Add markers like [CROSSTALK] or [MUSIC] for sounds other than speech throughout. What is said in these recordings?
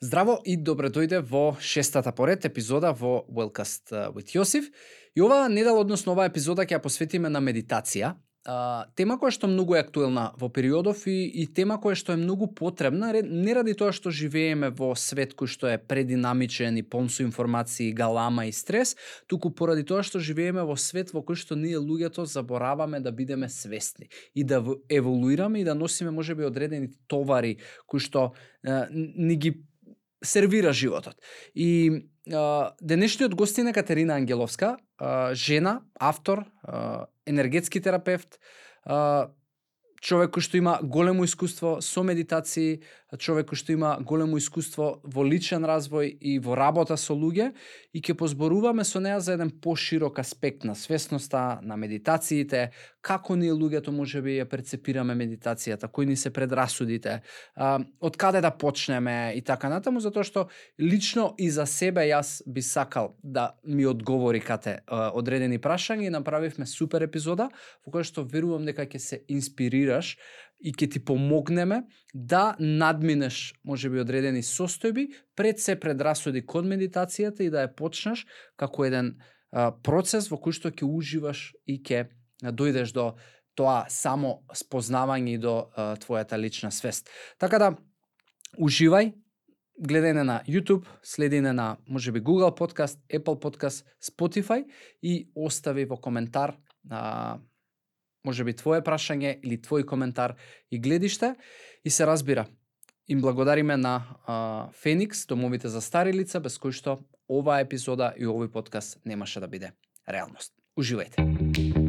Здраво и добре дојде во шестата поред епизода во Wellcast with Јосиф. И оваа недела, односно оваа епизода ќе ја посветиме на медитација. А, тема која што многу е актуелна во периодов и, и тема која што е многу потребна, не ради тоа што живееме во свет кој што е прединамичен и полн со информации, галама и стрес, туку поради тоа што живееме во свет во кој што ние луѓето забораваме да бидеме свесни и да еволуираме и да носиме можеби одредени товари кои што е, ни ги сервира животот. И а, денешниот гостин е Катерина Ангеловска, а, жена, автор, а, енергетски терапевт, а, човек кој што има големо искуство со медитации, човек кој што има големо искуство во личен развој и во работа со луѓе и ќе позборуваме со неа за еден поширок аспект на свесноста, на медитациите, како ние луѓето може би ја перцепираме медитацијата, кои ни се предрасудите, од каде да почнеме и така натаму, затоа што лично и за себе јас би сакал да ми одговори кате одредени прашања и направивме супер епизода во која што верувам дека ќе се инспирираш и ќе ти помогнеме да надминеш можеби одредени состојби пред се предрасуди кон медитацијата и да ја почнеш како еден а, процес во кој што ќе уживаш и ќе дојдеш до тоа само спознавање и до а, твојата лична свест. Така да уживај, гледај на YouTube, следи на можеби Google Podcast, Apple Podcast, Spotify и остави во коментар а, може би твое прашање или твој коментар и гледиште и се разбира. Им благодариме на а, Феникс, домовите за стари лица, без кои што оваа епизода и овој подкаст немаше да биде реалност. Уживајте.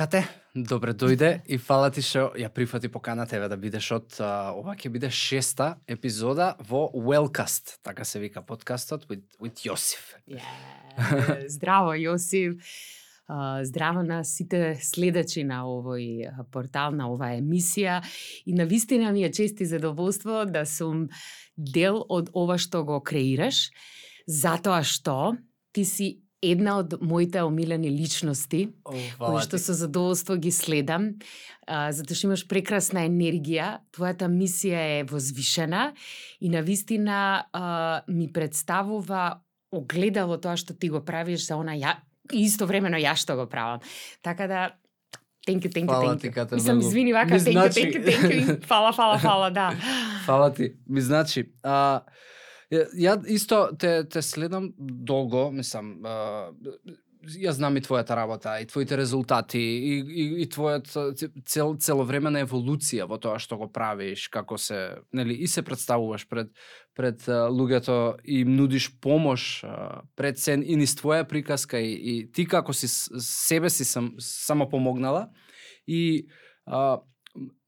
Кате, добре дојде и фала ти што ја прифати покана тебе да бидеш од ова ќе биде шеста епизода во Wellcast, така се вика подкастот with, with Јосиф. Yeah. [LAUGHS] Здраво Јосиф. здраво на сите следачи на овој портал, на оваа емисија и на вистина ми е чест и задоволство да сум дел од ова што го креираш, затоа што ти си една од моите омилени личности, О, кои што со задоволство ги следам, а, затоа што имаш прекрасна енергија, твојата мисија е возвишена и на вистина а, ми представува огледало тоа што ти го правиш за она ја, исто времено ја што го правам. Така да Thank you, thank you, фала thank ти, you. Кате, Мислам, многу. извини вака, Ми thank you, значи- thank you, thank you. Фала, фала, фала, да. [LAUGHS] Фала ти. Ми значи, а, Ја, ја исто те, те следам долго, мислам, а, ја знам и твојата работа, и твоите резултати, и, и, и твојот цел, целовремена еволуција во тоа што го правиш, како се, нели, и се представуваш пред пред луѓето и нудиш помош пред сен и низ твоја приказка и, и ти како си себе си сам само помогнала и а,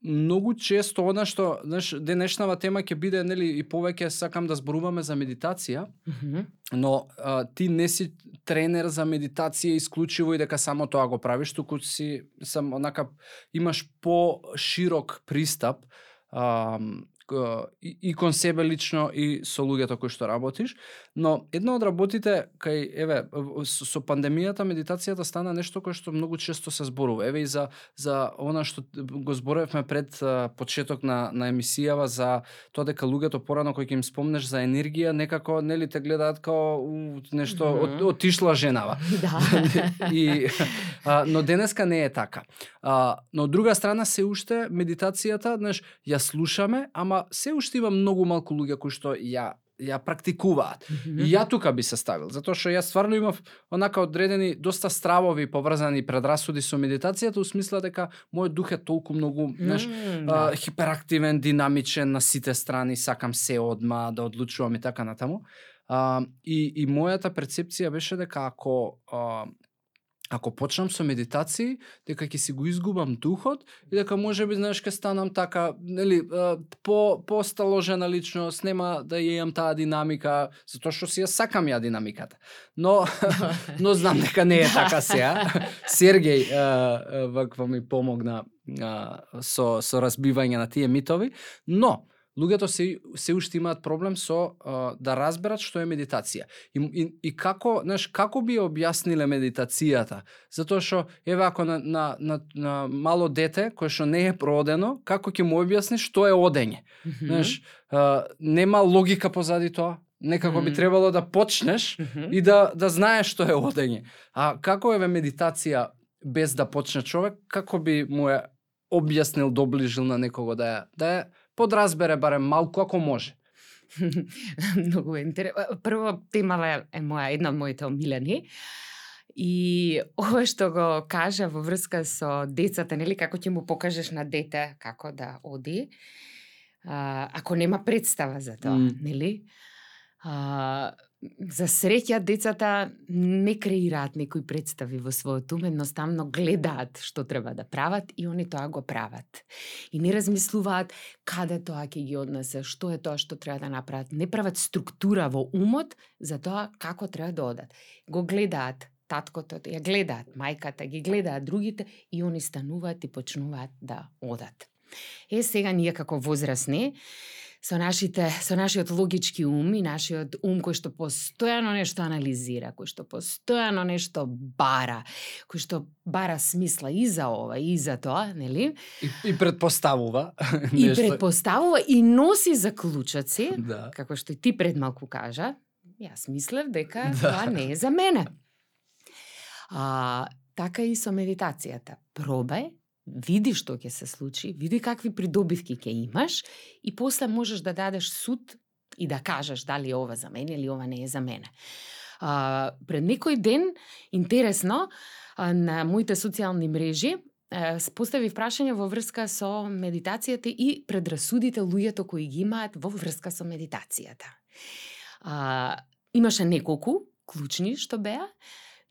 многу често она што знаеш денешнава тема ќе биде нели и повеќе сакам да зборуваме за медитација, Mm -hmm. но а, ти не си тренер за медитација исклучиво и дека само тоа го правиш, туку си сам онака имаш по-широк пристап а, и, и кон себе лично и со луѓето кои што работиш, но една од работите кај еве со, со пандемијата медитацијата стана нешто кое што многу често се зборува. Еве и за за она што го зборевме пред почеток на на емисијава за тоа дека луѓето порано кои ќе им спомнеш за енергија некако нели те гледаат као у, нешто mm -hmm. от, отишла женава. [LAUGHS] Да. [LAUGHS] и а, но денеска не е така. А, но од друга страна се уште медитацијата, знаеш, ја слушаме, ама се уште има многу малку луѓе кои што ја ја практикуваат. И ја тука би се ставил, затоа што јас стварно имав онака одредени доста стравови поврзани предрасуди со медитацијата, у смисла дека мојот дух е толку многу, знаеш, Mm, а, да. хиперактивен, динамичен на сите страни, сакам се одма да одлучувам и така натаму. А, и, и мојата перцепција беше дека ако а, ако почнам со медитации, дека ќе си го изгубам духот и дека може би знаеш ќе станам така, нели, по посталожена личност, нема да ја имам таа динамика, затоа што си ја сакам ја динамиката. Но [LAUGHS] но знам дека не е [LAUGHS] така сега. Сергеј ваква ми помогна а, со со разбивање на тие митови, но луѓето се се уште имаат проблем со а, да разберат што е медитација. И, и, и како, знаеш, како би ја објасниле медитацијата? Затоа што еве ако на, на, на, на мало дете кое што не е проодено, како ќе му објасни што е одење? Мгм. Знаеш, а, нема логика позади тоа. Некако би Мгм. требало да почнеш Мгм. и да да знаеш што е одење. А како еве медитација без да почне човек, како би му е објаснил, доближил на некого да ја да ја подразбере барем малку ако може. [LAUGHS] Многу интересно. Прво, темава е, моја, една од моите омилени. И ова што го кажа во врска со децата, нели, како ќе му покажеш на дете како да оди, а, ако нема представа за тоа, М. нели? А, за среќа децата не креираат некои представи во својот ум, едноставно гледаат што треба да прават и они тоа го прават. И не размислуваат каде тоа ќе ги однесе, што е тоа што треба да направат. Не прават структура во умот за тоа како треба да одат. Го гледаат таткото, ја гледаат мајката, ги гледаат другите и они стануваат и почнуваат да одат. Е, сега ние како возрастни, со нашите со нашиот логички ум и нашиот ум кој што постојано нешто анализира, кој што постојано нешто бара, кој што бара смисла и за ова и за тоа, нели? И, и предпоставува [LAUGHS] И нешто. предпоставува и носи заклучоци, Да. како што и ти пред малку кажа, јас мислев дека [LAUGHS] Да. тоа не е за мене. А, така и со медитацијата. Пробај, види што ќе се случи, види какви придобивки ќе имаш и после можеш да дадеш суд и да кажеш дали е ова за мене или ова не е за мене. А, пред некој ден, интересно, а, на моите социјални мрежи, постави прашање во врска со медитацијата и предрасудите луѓето кои ги имаат во врска со медитацијата. А, имаше неколку клучни што беа.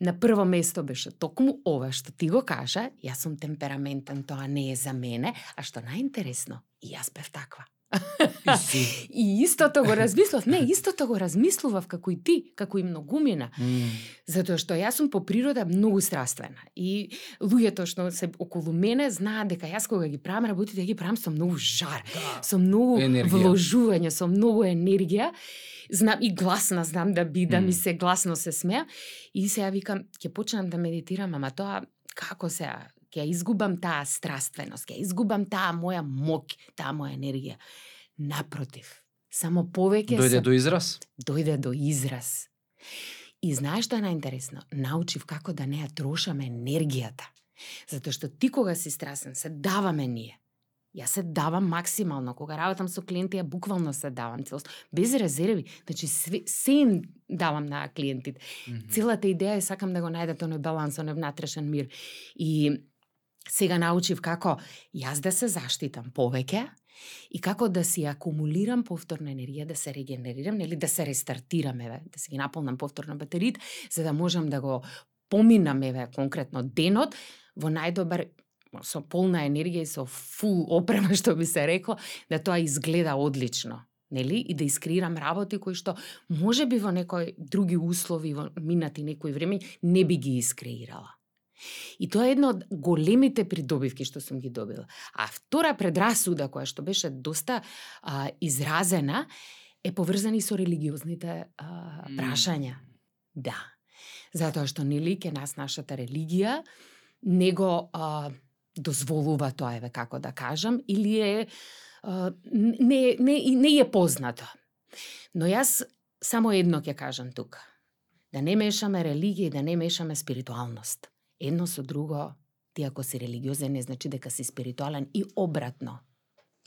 На прво место беше токму ова што ти го кажа, јас сум темпераментен, тоа не е за мене, а што најинтересно, и јас бев таква. [LAUGHS] И истото го размислав, не, истото го размислував како и ти, како и многумина. М. Затоа што јас сум по природа многу страствена и луѓето што се околу мене знаат дека јас кога ги правам работите, ги правам со многу жар, Да. со многу Енергија. вложување, со многу енергија. Знам и гласна знам да би, да М. ми се гласно се смеа и сега викам ќе почнам да медитирам, ама тоа како сега ќе ја изгубам таа страственост, ќе ја изгубам таа моја моќ, таа моја енергија. Напротив, само повеќе Дојде се до израз? дојде до израз. И знаеш што е најинтересно? Научив како да не ја трошаме енергијата. Затоа што ти кога си страсен, се даваме ние. Јас се давам максимално. Кога работам со клиенти, ја буквално се давам целост. Без резерви. Значи, све, се им давам на клиентите. Мгм. Целата идеја е сакам да го најдат оној баланс, оној внатрешен мир. И сега научив како јас да се заштитам повеќе и како да си акумулирам повторна енергија, да се регенерирам, нели да се рестартирам, еве, да се ги наполнам повторно батериите, за да можам да го поминам, еве, конкретно денот во најдобар со полна енергија и со фул опрема, [LAUGHS] што би се рекло, да тоа изгледа одлично нели, и да искреирам работи кои што може би во некои други услови, во минати некои време, не би ги искреирала. И тоа е една од големите придобивки што сум ги добила. А втора предрасуда која што беше доста а, изразена е поврзани со религиозните а, прашања. Да. Затоа што нели ке нас нашата религија него а, дозволува тоа еве како да кажам или е а, не не не е познато. Но јас само едно ќе кажам тука. Да не мешаме религија и да не мешаме спиритуалност. Едно со друго, ти ако си религиозен не значи дека си спиритуален и обратно.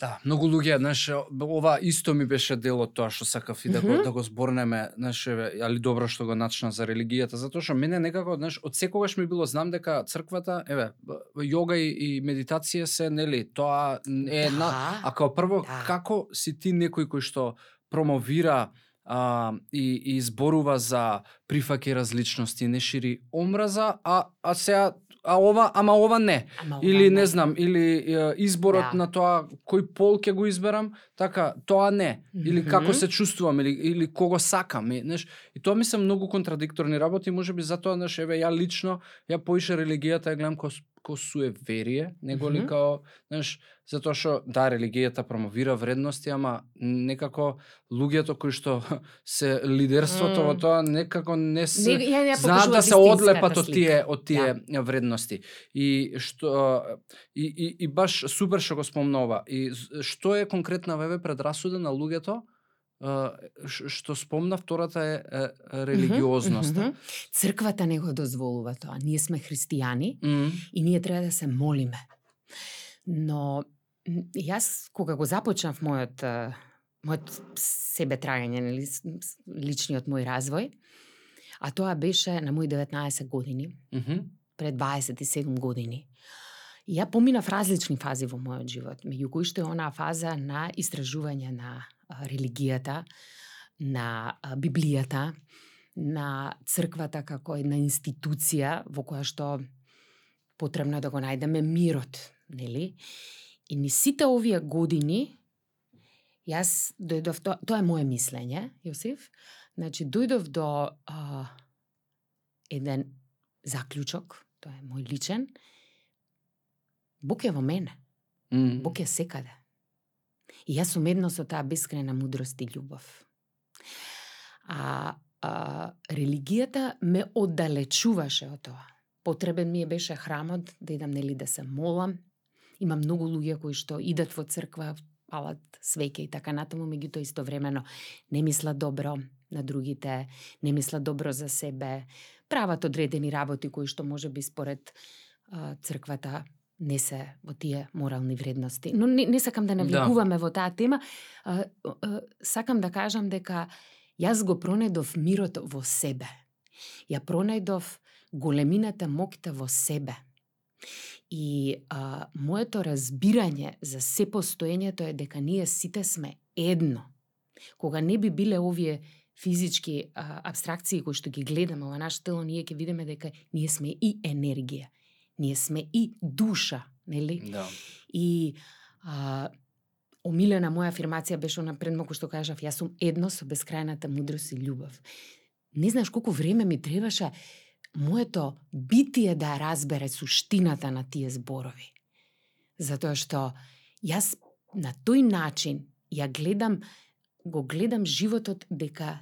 Да, многу луѓе, знаеш, ова исто ми беше дел од тоа што сакав и да го Мгм. да го зборнеме, знаеш, али добро што го начна за религијата, затоа што мене некако, знаеш, од секогаш ми било знам дека црквата, еве, јога и, и медитација се нели, тоа е да, на А као прво, Да. како си ти некој кој што промовира а, и, и зборува за прифаки различности, не шири омраза, а, а сега а ова, ама ова не. Ама Или ова не знам, или е, изборот Да. на тоа кој пол ќе го изберам, така тоа не. Или Мгм. како се чувствувам или или кого сакам, и, знаеш. И тоа ми се многу контрадикторни работи, можеби затоа знаеш, еве ја лично ја поише религијата ја гледам како како суеверие, него ли Мгм. као, знаеш, затоа што да религијата промовира вредности, ама некако луѓето кои што [LAUGHS] се лидерството во М. тоа некако не се Не, не знаат да се одлепат од тие од тие вредности. И што и, и, и баш супер што го спомнува. И што е конкретна веве предрасуда на луѓето? што спомна втората е, е, е религиозноста. Мгм, мгм. Црквата не го дозволува тоа. Ние сме христијани Мгм. и ние треба да се молиме. Но јас кога го започнав мојот мојот себе трагање, нели, личниот мој развој, а тоа беше на мои 19 години, Мгм пред 27 години. И ја поминав различни фази во мојот живот, меѓу кои што е онаа фаза на истражување на религијата, на Библијата, на црквата како една институција во која што потребно е да го најдеме мирот, нели? И ни сите овие години јас дојдов тоа, тоа е мое мислење, Јосиф. Значи дојдов до а, еден заклучок, тоа е мој личен. Бог е во мене. Мгм. Бог е секаде. И јас сум едно со таа бескрена мудрост и љубов. А, а религијата ме оддалечуваше од тоа. Потребен ми е беше храмот да идам нели да се молам. Има многу луѓе кои што идат во црква, палат свеќе и така натаму, меѓутоа истовремено не мислат добро на другите, не мислат добро за себе, прават одредени работи кои што може би според а, црквата не се во тие морални вредности. Но не, не сакам да навлегуваме во таа тема. А, а, сакам да кажам дека јас го пронајдов мирот во себе. Ја пронајдов големината моќта во себе. И а, моето разбирање за се постоењето е дека ние сите сме едно. Кога не би биле овие физички а, абстракции кои што ги гледаме во наше тело, ние ќе видиме дека ние сме и енергија. Ние сме и душа, нели? Да. И а, омилена моја афирмација беше она предмалку што кажав, јас сум едно со бескрајната мудрост и љубов. Не знаеш колку време ми требаше моето битие да разбере суштината на тие зборови. Затоа што јас на тој начин ја гледам, го гледам животот дека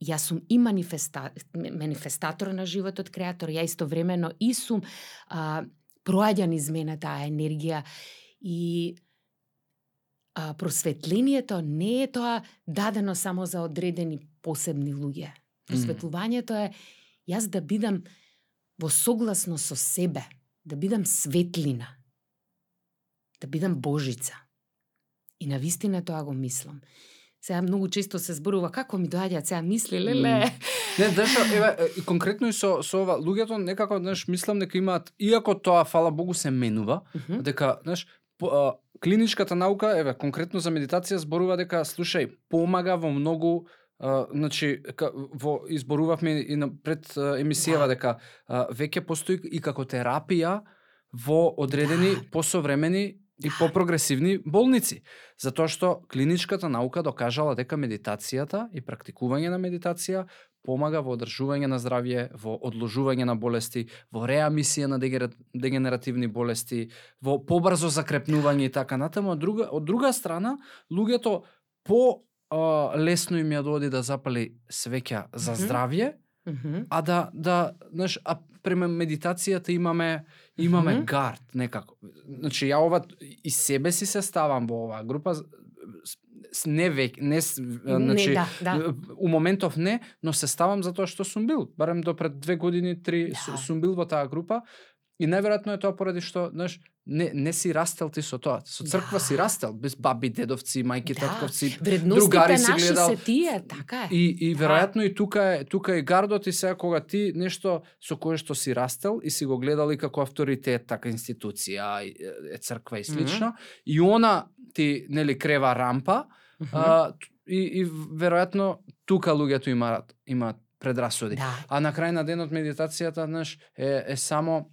јас сум и манифеста, манифестатор на животот, креатор, ја истовремено и сум а, проаѓа низ мене таа енергија и а, просветлението не е тоа дадено само за одредени посебни луѓе. Просветлувањето е јас да бидам во согласно со себе, да бидам светлина, да бидам Божица. И на вистина тоа го мислам. Сега многу често се зборува како ми доаѓаат сега мисли, леле. Не, знаеш, што, еве, конкретно и со, со ова, луѓето некако, знаеш, мислам дека имаат, иако тоа, фала Богу, се менува, Мгм. дека, знаеш, клиничката наука, еве, конкретно за медитација зборува дека, слушај, помага во многу значи, ка, во изборувавме и на пред емисијава Да. дека веќе постои и како терапија во одредени Да. посовремени и попрогресивни болници. Затоа што клиничката наука докажала дека медитацијата и практикување на медитација помага во одржување на здравје, во одложување на болести, во реамисија на дегенеративни болести, во побрзо закрепнување и така натаму. Од друга, од друга страна, луѓето по лесно им ја доди да запали свеќа за Мгм. Мгм. а да да знаеш а према медитацијата имаме имаме Мгм. гард некако. Значи ја ова и себе си се ставам во оваа група не веќе не значи не, да, да. у моментов не, но се ставам затоа што сум бил, барем до пред две години, три, Да. су- сум бил во таа група и најверојатно е тоа поради што, знаеш, не не си растел ти со тоа. Со црква Да. си растел, без баби, дедовци, мајки, Да. татковци, Вредностите другари си гледал. се тие, така е. И, и Да. веројатно и тука е тука е гардот и сега кога ти нешто со кое што си растел и си го гледал и како авторитет така институција и, е, црква и слично и она ти нели крева рампа Мгм. а, т- и, и веројатно тука луѓето имаат имаат предрасуди. Да. А на крај на денот медитацијата, знаеш, е, е само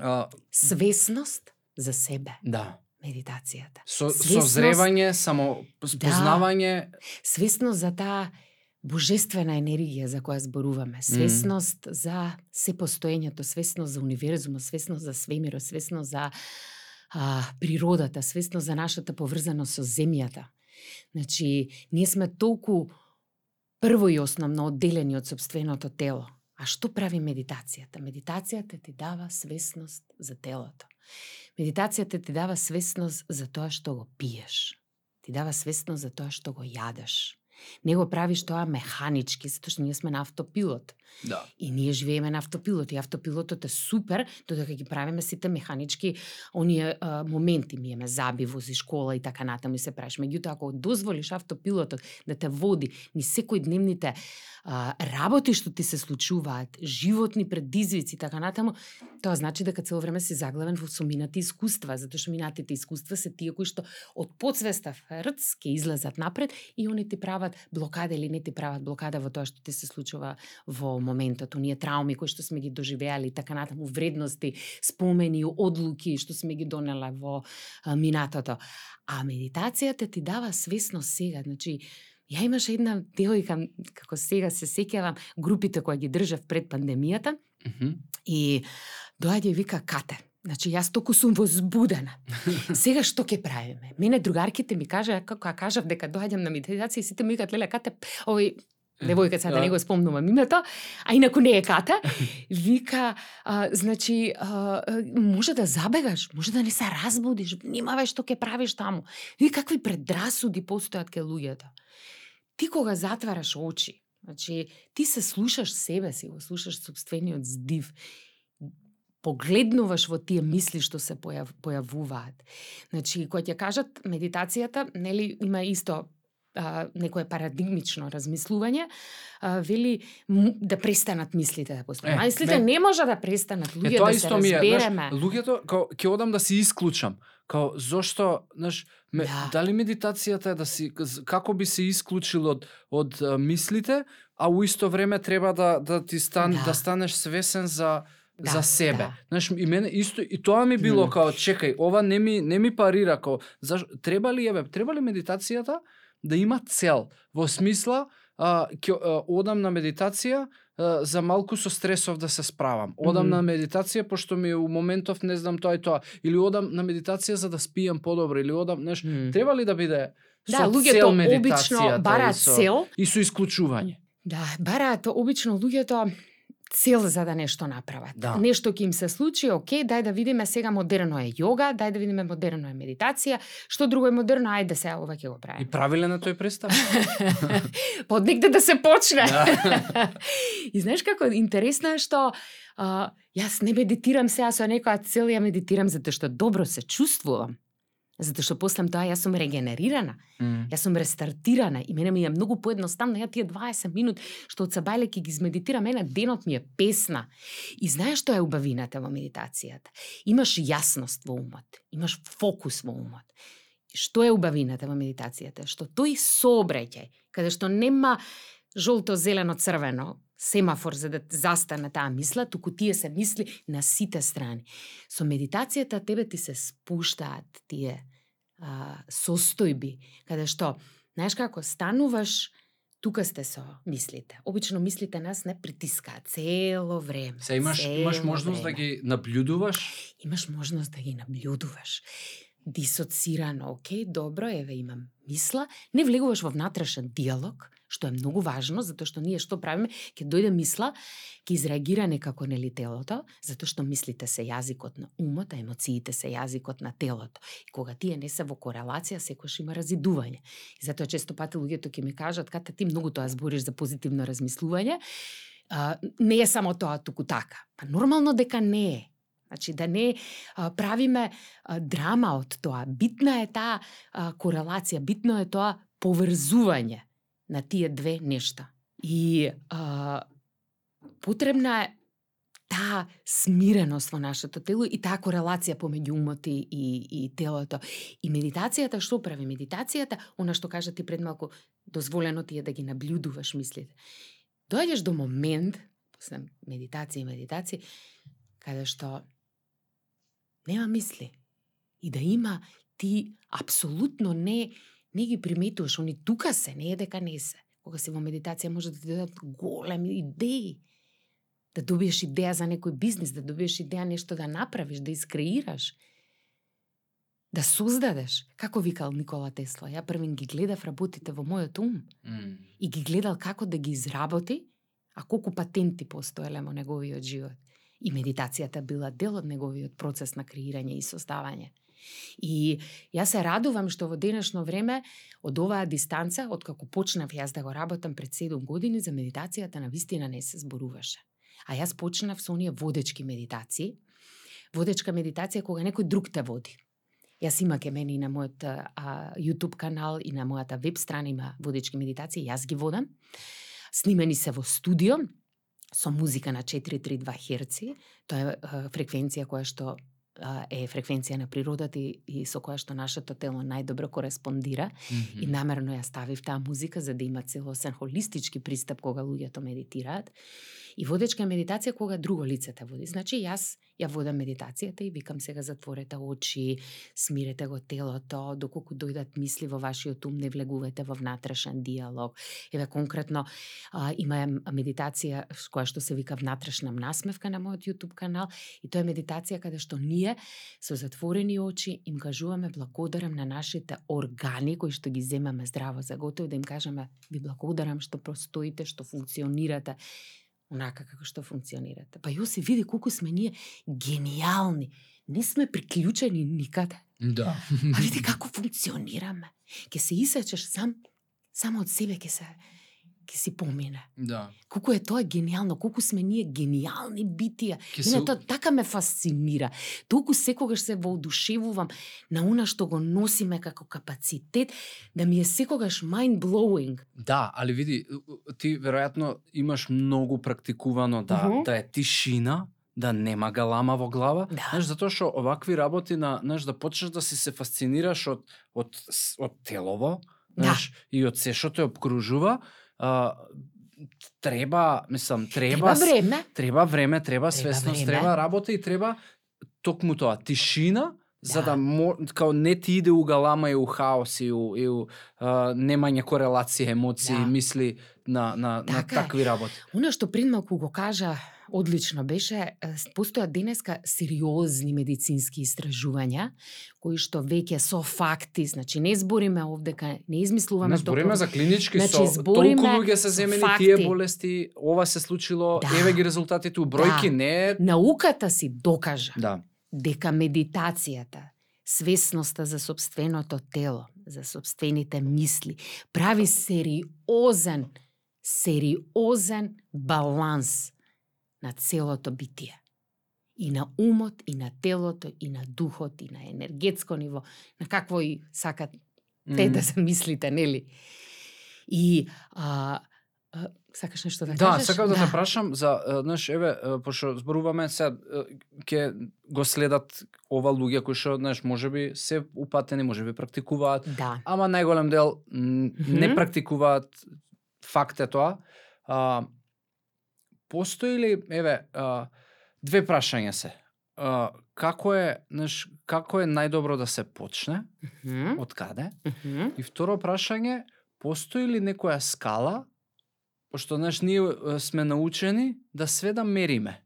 а, Свесност за себе, да, медитацијата. со Свесност- созревање, само спознавање, Свесност за таа божествена енергија за која зборуваме, свесност mm. за се постоењето, свесност за универзумот, свесност за свемирот, свесност за а, природата, свесност за нашата поврзаност со земјата. Значи, ние сме толку прво и основно одделени од собственото тело. А што прави медитацијата? Медитацијата ти дава свесност за телото. Медитацијата ти дава свесност за тоа што го пиеш. Ти дава свесност за тоа што го јадеш. Не го правиш тоа механички, затоа што ние сме на автопилот. Да. И ние живееме на автопилот и автопилотот е супер додека ги правиме сите механички оние а, моменти ми еме заби вози школа и така натаму и се правиш. Меѓутоа ако дозволиш автопилотот да те води ни секој дневните а, работи што ти се случуваат, животни предизвици и така натаму, тоа значи дека цело време си заглавен во суминати искуства, затоа што минатите искуства се тие кои што од подсвеста фрц ќе излезат напред и они ти прават блокада или не ти прават блокада во тоа што ти се случува во моментот, оние трауми кои што сме ги доживеали, така натаму вредности, спомени, одлуки што сме ги донела во минатото. А медитацијата ти дава свесно сега, значи Ја имаше една девојка, како сега се сеќавам, групите кои ги држав пред пандемијата, Mm -hmm. и доаѓа и вика Кате. Значи, јас толку сум возбудена. [LAUGHS] Сега што ќе правиме? Мене другарките ми кажа, како ја кажав дека доаѓам на медитација, сите ми викаат, леле, Кате, овој девојка сега да не го спомнувам името, а инаку не е Ката, вика, а, значи, а, може да забегаш, може да не се разбудиш, внимавај што ќе правиш таму. Ви какви предрасуди постојат ке луѓето. Ти кога затвараш очи, значи, ти се слушаш себе си, го слушаш собствениот здив, погледнуваш во тие мисли што се појав, појавуваат. Значи, кој ќе кажат медитацијата, нели има исто а, некое парадигмично размислување, а, вели да престанат мислите да постојат. Е, Мислите не може да престанат, Е, луѓе тоа да се исто ми е, разбереме. знаеш, луѓето као ќе одам да се исклучам. Као зошто, знаеш, ме, Да. дали медитацијата е да си како би се исклучил од од а, мислите, а у исто време треба да да ти стан Да. да, станеш свесен за Да, за себе. да. Знаеш, и мене исто и тоа ми било Мм. као чекај, ова не ми не ми парира као заш треба ли еве, треба ли медитацијата да има цел во смисла а, ќе а, одам на медитација а, за малку со стресов да се справам. Одам Мгм. на медитација пошто ми у моментов не знам тоа и тоа или одам на медитација за да спијам подобро или одам, знаеш, Мм. треба ли да биде Да, со цел луѓето обично медитацијата бараат цел, и со исклучување. Да, бараат обично луѓето цел за да нешто направат. Да. Нешто ќе им се случи, окей, дај да видиме сега модерно е јога, дај да видиме модерно е медитација, што друго е модерно, ајде сега ова ќе го И правиме. правилен е тој пристап. [LAUGHS] Под негде да се почне. Да. [LAUGHS] и знаеш како интересно е што а, јас не медитирам сега со некоја цел, ја медитирам затоа што добро се чувствувам. Затоа што после тоа јас сум регенерирана. Мм. Јас сум рестартирана и мене ми е многу поедноставно ја тие 20 минут што од сабајле ќе ги измедитирам, мене денот ми е песна. И знаеш што е убавината во медитацијата? Имаш јасност во умот, имаш фокус во умот. И Што е убавината во медитацијата? Што тој сообраќај, каде што нема жолто, зелено, црвено, семафор за да застане таа мисла, туку тие се мисли на сите страни. Со медитацијата тебе ти се спуштаат тие а, состојби, каде што, знаеш како, стануваш, тука сте со мислите. Обично мислите нас не притискаат цело време. Се имаш имаш можност да време. ги наблюдуваш Имаш можност да ги наблюдуваш. Дисоцирано, окей, добро, еве имам мисла, не влегуваш во внатрешен диалог, што е многу важно, затоа што ние што правиме, ќе дојде мисла, ќе изреагира некако нели телото, затоа што мислите се јазикот на умот, а емоциите се јазикот на телото. И кога тие не се во корелација, секогаш има разидување. И затоа често пати луѓето ќе ми кажат, ката ти многу тоа збориш за позитивно размислување, а, не е само тоа туку така. Па нормално дека не е. Значи да не а, правиме а, драма од тоа. Битна е таа а, корелација, битно е тоа поврзување на тие две нешта. И а, потребна е таа смиреност во нашето тело и таа корелација помеѓу умот и, и, и телото. И медитацијата што прави? Медитацијата, она што кажа ти пред малку, дозволено ти е да ги наблюдуваш мислите. Доаѓаш до момент, после медитација и медитација, каде што нема мисли. И да има ти апсолутно не не ги приметуваш, они тука се, не е дека не се. Кога си во медитација може да ти дадат големи идеи. Да добиеш идеја за некој бизнис, да добиеш идеја нешто да направиш, да искреираш. Да создадеш. Како викал Никола Тесла, ја првен ги гледав работите во мојот ум М. и ги гледал како да ги изработи, а колку патенти постоеле во неговиот живот. И медитацијата била дел од неговиот процес на креирање и создавање. И јас се радувам што во денешно време од оваа дистанца, од како почнав јас да го работам пред 7 години, за медитацијата на вистина не се зборуваше. А јас почнав со оние водечки медитации. Водечка медитација кога некој друг те води. Јас има ке мене и на мојот а, YouTube канал и на мојата веб страна има водечки медитации, јас ги водам. Снимени се во студио со музика на 432 Hz. Тоа е фреквенција која што е фреквенција на природата и, и со која што нашето тело најдобро кореспондира. Мгм. И намерно ја ставив таа музика за да има целосен холистички пристап кога луѓето медитираат. И водечка медитација кога друго лице те води. Значи јас ја водам медитацијата и викам сега затворете очи, смирете го телото, доколку дојдат мисли во вашиот ум, не влегувате во внатрешен диалог. Еве конкретно а, има медитација која што се вика внатрешна насмевка на мојот YouTube канал и тоа е медитација каде што ние со затворени очи им кажуваме благодарам на нашите органи кои што ги земаме здраво за готово да им кажеме ви благодарам што простоите, што функционирате онака како што функционирате. Па Јоси види колку сме ние гениални. Не сме приклучени никаде. Да. А види како функционираме. Ке се исечеш сам, само од себе ке се ке си помине. Да. Колку е тоа гениално, колку сме ние гениални битија. Ке Мене се тоа така ме фасцинира. Толку секогаш се воодушевувам на она што го носиме како капацитет, да ми е секогаш mind blowing. Да, али види, ти веројатно имаш многу практикувано да Мгм. да е тишина, да нема галама во глава, Да. знаеш, затоа што овакви работи на, знаеш, да почнеш да си се фасцинираш од од од телово, Да. знаеш, и од се што те обкружува, а, треба, мислам, треба Треба време. треба време, треба свесност, треба работа и треба токму тоа, тишина, за Да. да мо, као не ти иде у галама и у хаос и у, и у а, немање корелација, емоции, Да. мисли на, на, на Така е. такви работи. Она што пред малку го кажа одлично беше, постојат денеска сериозни медицински истражувања, кои што веќе со факти, значи не збориме овдека, не измислуваме Не збориме за клинички Значи, со збориме толку луѓе се земени факти. тие болести, ова се случило, Да. еве ги резултатите у бројки, Да. не е... Науката си докажа Да. дека медитацијата, свесноста за собственото тело, за собствените мисли, прави сериозен, сериозен баланс на целото битие. И на умот, и на телото, и на духот, и на енергетско ниво, на какво и сакат те да замислите, нели? И а, а, сакаш нешто да, Да, кажеш? сакам да, те прашам за, знаеш, еве, пошто зборуваме се ќе го следат ова луѓе кои што, знаеш, можеби се упатени, можеби практикуваат, Да. ама најголем дел не Мгм. практикуваат факт е тоа. А, постои ли, еве, а, две прашања се. А, како е, знаеш, како е најдобро да се почне, Мгм, од каде? мгм. И второ прашање, постои ли некоја скала, пошто знаеш ние сме научени да све да мериме.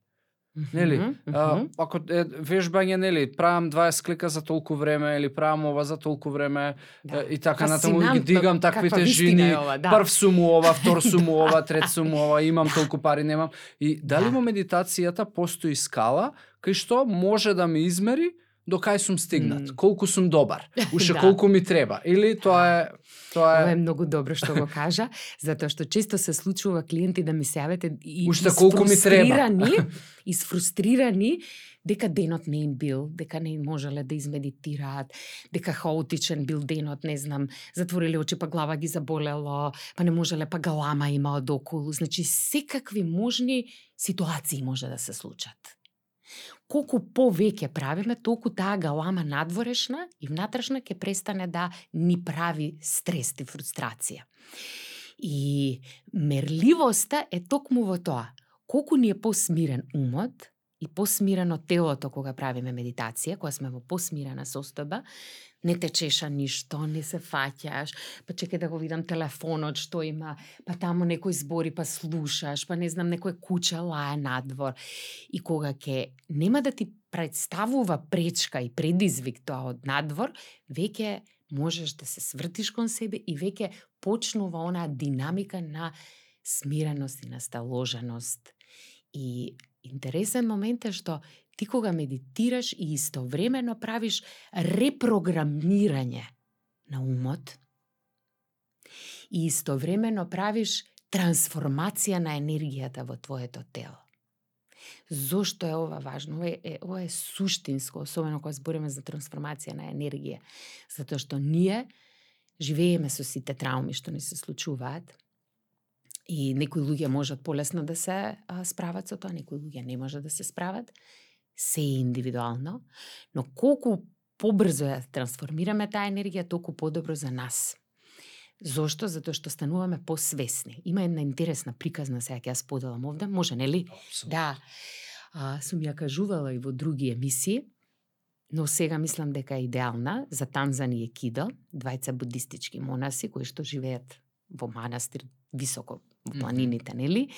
Нели? Мгм, А, мгм. ако е вежбање, нели, правам 20 клика за толку време или правам ова за толку време Да. и така натаму ги дигам каква таквите жени. ова, да. Прв сум ова, втор сум ова, трет сум ова, имам толку пари, немам. И дали Да. во медитацијата постои скала кај што може да ме измери до кај сум стигнат, М. колку сум добар, [LAUGHS] уште Да. колку ми треба. Или тоа е тоа Ова е е многу добро што го кажа, [LAUGHS] затоа што често се случува клиенти да ми се јавете и Уште колку ми треба. исфрустрирани, [LAUGHS] исфрустрирани дека денот не им бил, дека не можеле да измедитираат, дека хаотичен бил денот, не знам, затвориле очи па глава ги заболело, па не можеле па галама има од околу, значи секакви можни ситуации може да се случат. Колку повеќе правиме, толку таа галама надворешна и внатрешна ќе престане да ни прави стрес и фрустрација. И мерливоста е токму во тоа. Колку ни е посмирен умот, и посмирено телото кога правиме медитација, кога сме во посмирена состојба, не те чеша ништо, не се фаќаш, па чекај да го видам телефонот што има, па таму некој збори па слушаш, па не знам некој куче лае надвор. И кога ќе нема да ти представува пречка и предизвик тоа од надвор, веќе можеш да се свртиш кон себе и веќе почнува онаа динамика на смиреност и насталоженост. И интересен момент е што ти кога медитираш и истовремено правиш репрограмирање на умот и истовремено правиш трансформација на енергијата во твоето тело. Зошто е ова важно? Ова е, ова е суштинско, особено кога збориме за трансформација на енергија. Затоа што ние живееме со сите трауми што ни се случуваат, и некои луѓе можат полесно да се а, справат со тоа, некои луѓе не можат да се справат. Се е индивидуално, но колку побрзо ја трансформираме таа енергија, толку подобро за нас. Зошто? Затоа што стануваме посвесни. Има една интересна приказна, сега ќе ја споделам овде, може нели? Да. А, сум ја кажувала и во други емисии, но сега мислам дека е идеална за Танзани и Кидо, двајца будистички монаси кои што живеат во манастир високо во планините, нели?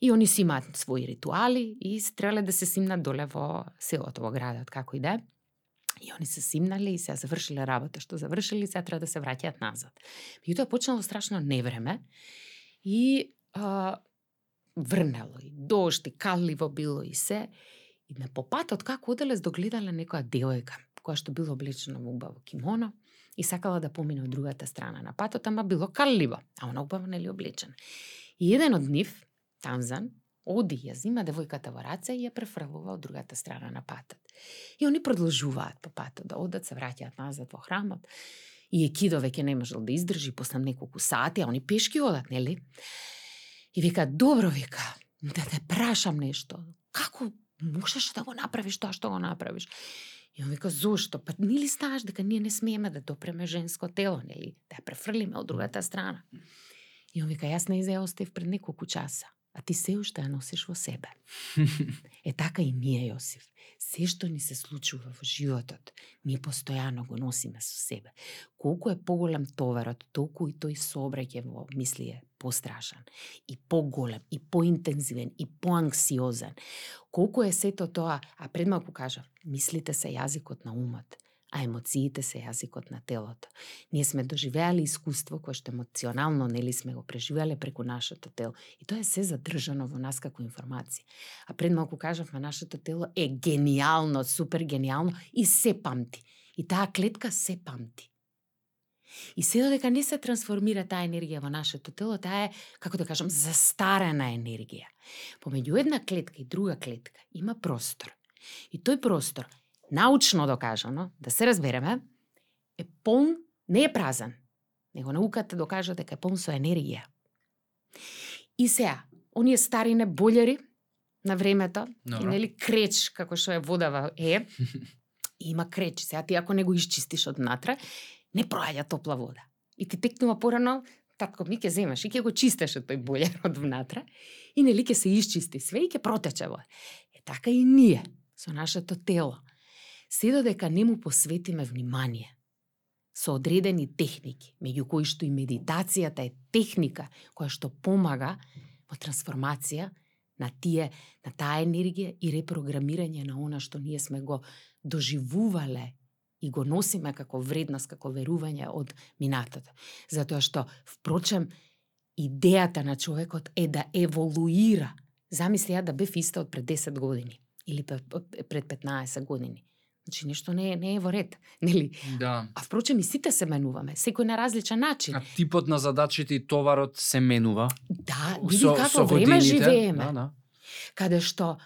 И они си имаат своји ритуали и стреле да се симнат доле во селото, во градот, како и да И они се симнале и се завршиле работа што завршили, сега треба да се враќаат назад. Меѓутоа почнало страшно невреме и а, врнело и дошт и калливо било и се. И на попатот како оделе догледале некоја девојка која што било облечена во убаво кимоно и сакала да помине од другата страна на патот, ама било калливо, а она убаво нели облечена. И еден од нив, Танзан, оди, ја зима девојката во раце и ја префрлува од другата страна на патот. И они продолжуваат по патот, да одат, се враќаат назад во храмот. И Екидо веќе не можел да издржи после неколку сати, а они пешки одат, нели? И вика, добро, вика, да те прашам нешто. Како можеш да го направиш тоа што го направиш? И он вика, зошто? Па нели знаеш дека ние не смееме да допреме женско тело, нели? Да ја префрлиме од другата страна. И он вика, јас не ја остев пред неколку часа, а ти се уште ја носиш во себе. [LAUGHS] е така и ние, Јосиф. Се што ни се случува во животот, ние постојано го носиме со себе. Колку е поголем товарот, толку и тој сообраќај во мисли пострашан и поголем, и поинтензивен, и поанксиозен. Колку е сето тоа, а пред малку кажав, мислите се јазикот на умот а емоциите се јазикот на телото. Ние сме доживеали искуство кое што емоционално нели сме го преживеале преку нашето тело и тоа е се задржано во нас како информација. А пред малку кажавме нашето тело е гениално, супер гениално и се памти. И таа клетка се памти. И се додека не се трансформира таа енергија во нашето тело, таа е, како да кажам, застарена енергија. Помеѓу една клетка и друга клетка има простор. И тој простор научно докажано, да се разбереме, е полн, не е празен, него науката докажа дека е полн со енергија. И сега, оние стари неболјари на времето, Добро. и нели креч, како што е водава е, [LAUGHS] има креч. Сега ти ако не го исчистиш од натре, не проаѓа топла вода. И ти текнува порано, татко ми ќе земаш и ќе го чистеше тој бујар [LAUGHS] од внатре и нели ќе се исчисти све и ќе протече вода. Е така и ние со нашето тело се додека не му посветиме внимание со одредени техники, меѓу кои што и медитацијата е техника која што помага во трансформација на тие, на таа енергија и репрограмирање на она што ние сме го доживувале и го носиме како вредност, како верување од минатото. Затоа што, впрочем, идејата на човекот е да еволуира. Замисли ја да бев иста од пред 10 години или пред 15 години. Значи нешто не е, не е во ред, [LAUGHS] нели? Да. А впрочем и сите се менуваме, секој на различен начин. А типот на задачите и товарот се менува. Да, види како време живееме. Да, да. Каде што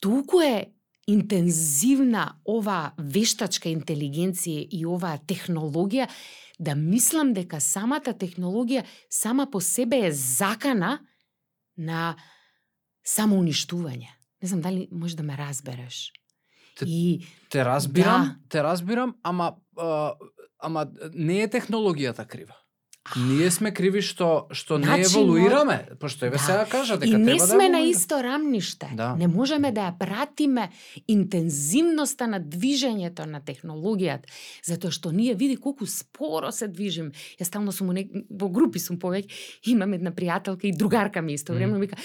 толку е интензивна ова вештачка интелигенција и оваа технологија да мислам дека самата технологија сама по себе е закана на самоуништување. Не знам дали може да ме разбереш. Те, и те разбирам, да. те разбирам, ама а, ама не е технологијата крива. Ние сме криви што што не Начинот- еволуираме, пошто еве Да. сега кажа дека И не треба да сме на еволуира. исто рамниште. Да. Не можеме да ја пратиме интензивноста на движењето на технологијата, затоа што ние види колку споро се движим. Ја стално сум во групи сум повеќе, имам една пријателка и другарка ми истовремено вика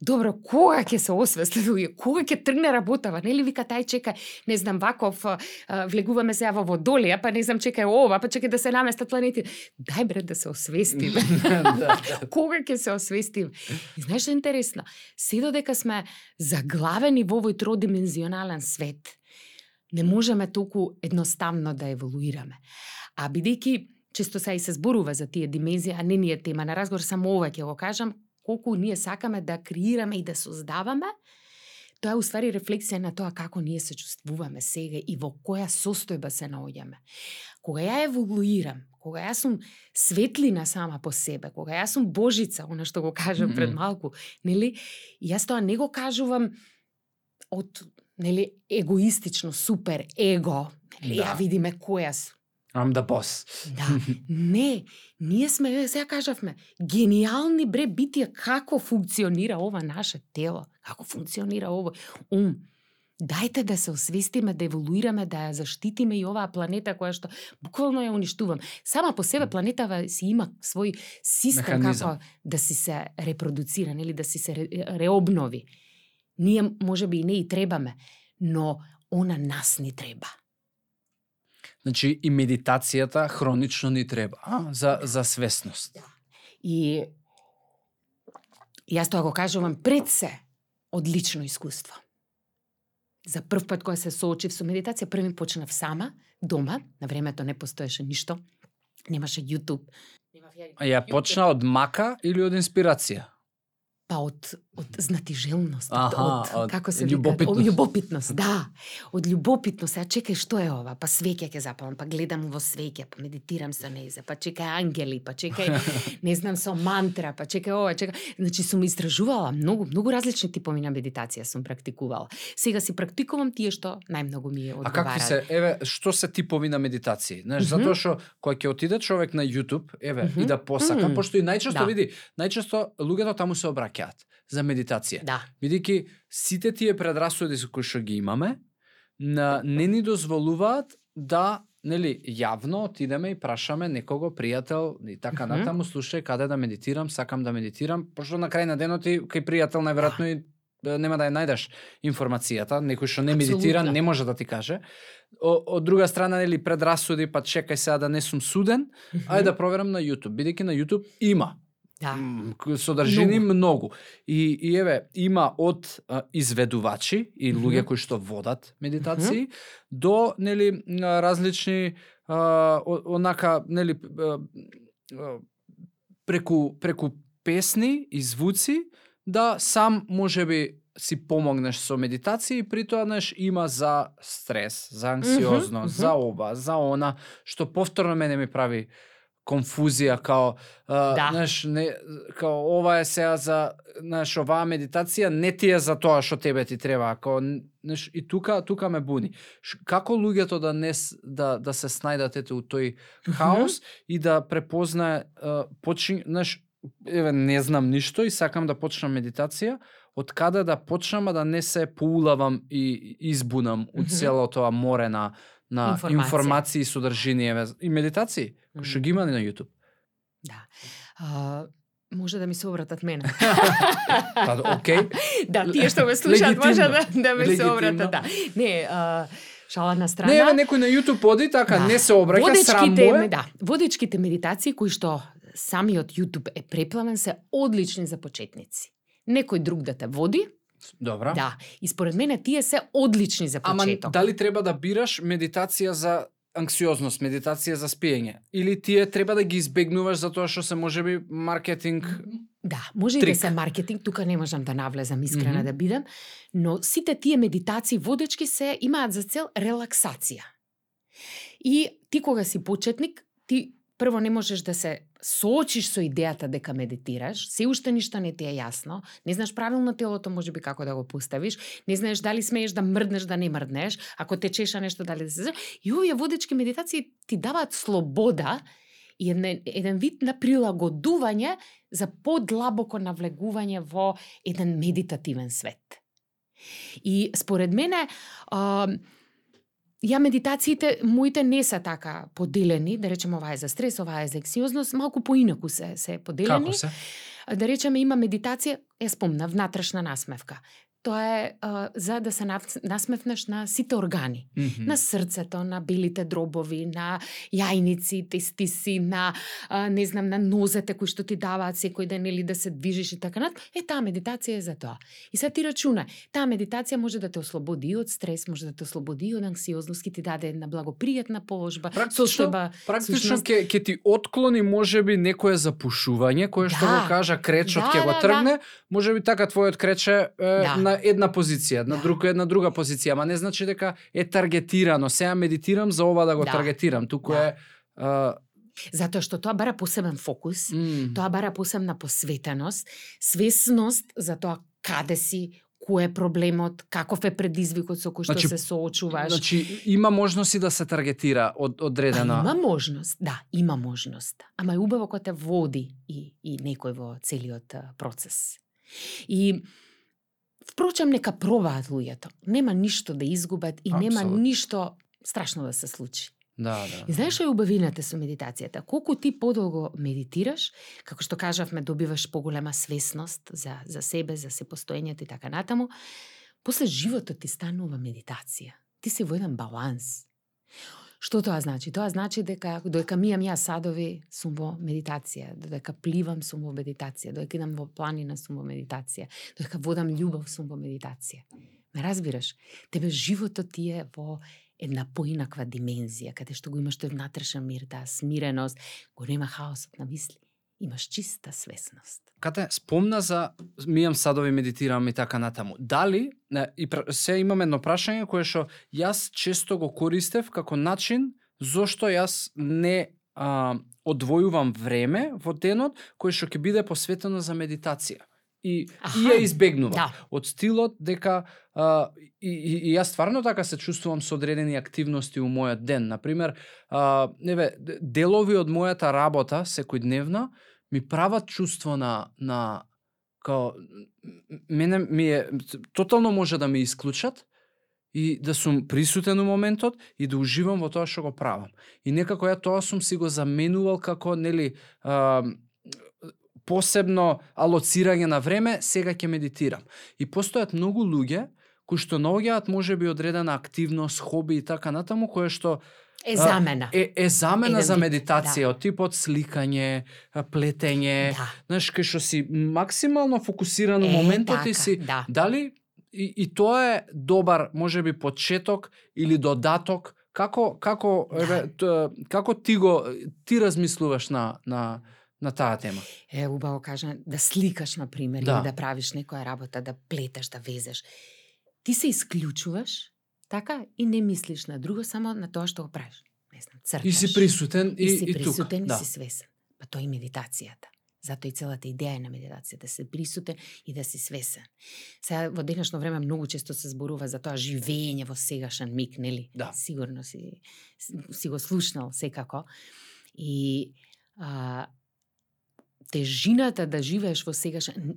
Добро, кога ќе се освесте луѓе? Кога ќе тргне работава? Нели вика тај чека, не знам, ваков влегуваме сега во водолија, па не знам, чекај ова, па чекај да се наместат планети. Дај бре да се освестиме. [LAUGHS] да, да. [LAUGHS] Кога ќе се освестим? И знаеш што е интересно? Се додека сме заглавени во овој тродимензионален свет, не можеме толку едноставно да еволуираме. А бидејќи често се и се зборува за тие димензии, а не ни е тема на разговор, само ова ќе го кажам, колку ние сакаме да креираме и да создаваме, тоа е уствари рефлексија на тоа како ние се чувствуваме сега и во која состојба се наоѓаме. Кога ја еволуирам, кога јас сум светлина сама по себе, кога јас сум божица, она што го кажав пред малку, нели, јас тоа не го кажувам од нели егоистично супер его, нели, Да. ја видиме која сум. I'm the boss. Да, не, ние сме, сега кажавме, гениални бре битија како функционира ова наше тело, како функционира овој ум. Дајте да се освестиме, да еволуираме, да ја заштитиме и оваа планета која што буквално ја уништувам. Сама по себе планетава си има свој систем како да си се репродуцира, нели да си се ре, реобнови. Ние можеби и не и требаме, но она нас ни треба. Значи и медитацијата хронично ни треба, а? За за свесност. И јас тоа го кажувам пред се од лично искуство. За прв пат кога се соочив со медитација, први почнав сама, дома, на времето не постоеше ништо, немаше YouTube. Немав ја... А ја почна од мака или од инспирација? Па од, од знатижелност, од, Аха, од, од како се љубопитност. вика, од љубопитност, да. Од љубопитност, а чекај што е ова? Па свеќе ќе запалам, па гледам во свеќе, па медитирам со нејзе, па чекај ангели, па чекај, [LAUGHS] не знам, со мантра, па чекај ова, чекај. Значи сум истражувала многу, многу различни типови на медитација сум практикувала. Сега си практикувам тие што најмногу ми А одговараат. какви се, еве, што се типови на медитации? Знаеш, Мгм. затоа што кога ќе отиде човек на YouTube, еве, и Мгм. да посака, Мм. пошто и најчесто Да. види, најчесто луѓето таму се обраќаат за медитација. Да. Бидејќи сите тие предрасуди со кои што ги имаме, на, не ни дозволуваат да нели јавно отидеме и прашаме некого пријател и така натаму слушај каде да медитирам, сакам да медитирам, пошто на крај на денот ти кај пријател најверојатно и нема да ја најдеш информацијата, некој што не медитира не може да ти каже. О, од друга страна нели предрасуди, па чекај сега да не сум суден, ајде да проверам на YouTube, бидејќи на YouTube има Да. Содржини многу. многу. И, и еве, има од а, изведувачи и луѓе кои што водат медитации до нели различни а, о- онака нели а, а, преку преку песни и звуци да сам можеби си помогнеш со медитација и при тоа знаеш има за стрес, за анксиозност, мгм. за ова, за она што повторно мене ми прави конфузија као а, Да. знаеш не као ова е сега за знаеш оваа медитација не ти е за тоа што тебе ти треба као знаеш и тука тука ме буни Ш, како луѓето да не да да се снајдат ете у тој хаос и да препознае а, почин знаеш еве не знам ништо и сакам да почнам медитација од каде да почнам а да не се поулавам и избунам од Мгм. цело тоа море на на Информација. информации и содржини и медитации кои што ги има на YouTube. Да. А, може да ми се обратат мене. [LAUGHS] Па окей. да, тие што ме слушаат може да, да ми се Легитимно. обратат, да. Не, а, шала на страна. Не, еве некој на YouTube оди така, Да. не се обраќа, срам му Водечките, е. да, водечките медитации кои што самиот YouTube е преплавен се одлични за почетници. Некој друг да те води, Добра. да, и според мене тие се одлични за Ама почеток. дали треба да бираш медитација за анксиозност, медитација за спиење? Или тие треба да ги избегнуваш затоа што се можеби маркетинг Да, може и Трик. да се маркетинг, тука не можам да навлезам искрена Мгм. да бидам, но сите тие медитации водечки се имаат за цел релаксација. И ти кога си почетник, ти прво не можеш да се соочиш со идејата дека медитираш, се уште ништо не ти е јасно, не знаеш правилно телото можеби како да го поставиш, не знаеш дали смееш да мрднеш, да не мрднеш, ако те чеша нешто дали да се... И овие водечки медитации ти даваат слобода и еден, еден вид на прилагодување за подлабоко навлегување во еден медитативен свет. И според мене, а, ја медитациите моите не се така поделени, да речеме ова е за стрес, ова е за ексиозност, малку поинаку се се поделени. Како се? Да речеме има медитација, е спомна, внатрешна насмевка тоа е а, за да се насмевнеш на сите органи. Mm -hmm. На срцето, на белите дробови, на јајници, тестиси, на а, не знам, на нозете кои што ти даваат секој ден или да се движиш и така нат. Е таа медитација е за тоа. И сега ти рачуна, таа медитација може да те ослободи од стрес, може да те ослободи од анксиозност, ти даде една благопријатна положба, Практично, практично ќе ќе ти отклони можеби некое запушување кое што Да. го кажа кречот Да, ќе го да, тргне, можеби така твојот крече е, Да. на една позиција, на Да. друга една друга позиција, ама не значи дека е таргетирано. Сега медитирам за ова да го Да. таргетирам, туку Да. е а, Затоа што тоа бара посебен фокус, м, Тоа бара посебна посветеност, свесност за тоа каде си, кој е проблемот, каков е предизвикот со кој што Значи, се соочуваш. Значи има можност и да се таргетира од Па одредена. има можност, да, има можност. Ама е убаво кога те води и, и некој во целиот процес. И впрочем нека пробаат луѓето. Нема ништо да изгубат и нема Апсолутно. ништо страшно да се случи. Да, да. И знаеш што е убавината со медитацијата? Колку ти подолго медитираш, како што кажавме, добиваш поголема свесност за, за себе, за се постоењето и така натаму, после животот ти станува медитација. Ти си во еден баланс. Што тоа значи? Тоа значи дека додека мијам ја садови, сум во медитација, додека пливам сум во медитација, додека идам во планина сум во медитација, додека водам љубов сум во медитација. Ме разбираш? Тебе животот ти е во една поинаква димензија, каде што го имаш тој внатрешен мир, таа смиреност, го нема хаосот на мисли. Имаш чиста свесност. Кате спомна за мијам садови медитирам и така натаму. Дали не, и се имам едно прашање кое што јас често го користев како начин зошто јас не а, одвојувам време во денот кој што ќе биде посветено за медитација. И, Аха, и ја избегнувам. Да. Од стилот дека а, и, и, и јас стварно така се чувствувам со одредени активности у мојот ден. Например, а, неве, д- делови од мојата работа секојдневна ми прават чувство на на као мене ми е тотално може да ме исклучат и да сум присутен у моментот и да уживам во тоа што го правам. И некако ја тоа сум си го заменувал како нели а, посебно алоцирање на време, сега ќе медитирам. И постојат многу луѓе кои што наоѓаат можеби одредена активност, хоби и така натаму, кое што Е замена. е, е замена Еден за медитација, од типот сликање, плетење, да. знаеш, кај што си максимално фокусиран Е, моментот така, и си да. дали и, и тоа е добар можеби почеток или додаток како како Да. како ти го ти размислуваш на на на таа тема. Е, убаво кажа, да сликаш, на пример, Да. или да правиш некоја работа, да плетеш, да везеш. Ти се исклучуваш, така, и не мислиш на друго, само на тоа што го правиш. Не знам, црташ. И си присутен и и си и, тука. присутен да. и си свесен. Па тоа е медитацијата. Затоа и целата идеја е на медитацијата, да си присутен и да си свесен. Сега во денешно време многу често се зборува за тоа живење во сегашен миг, нели? Да. Сигурно си, си го слушнал секако. И а, тежината да живееш во сегашен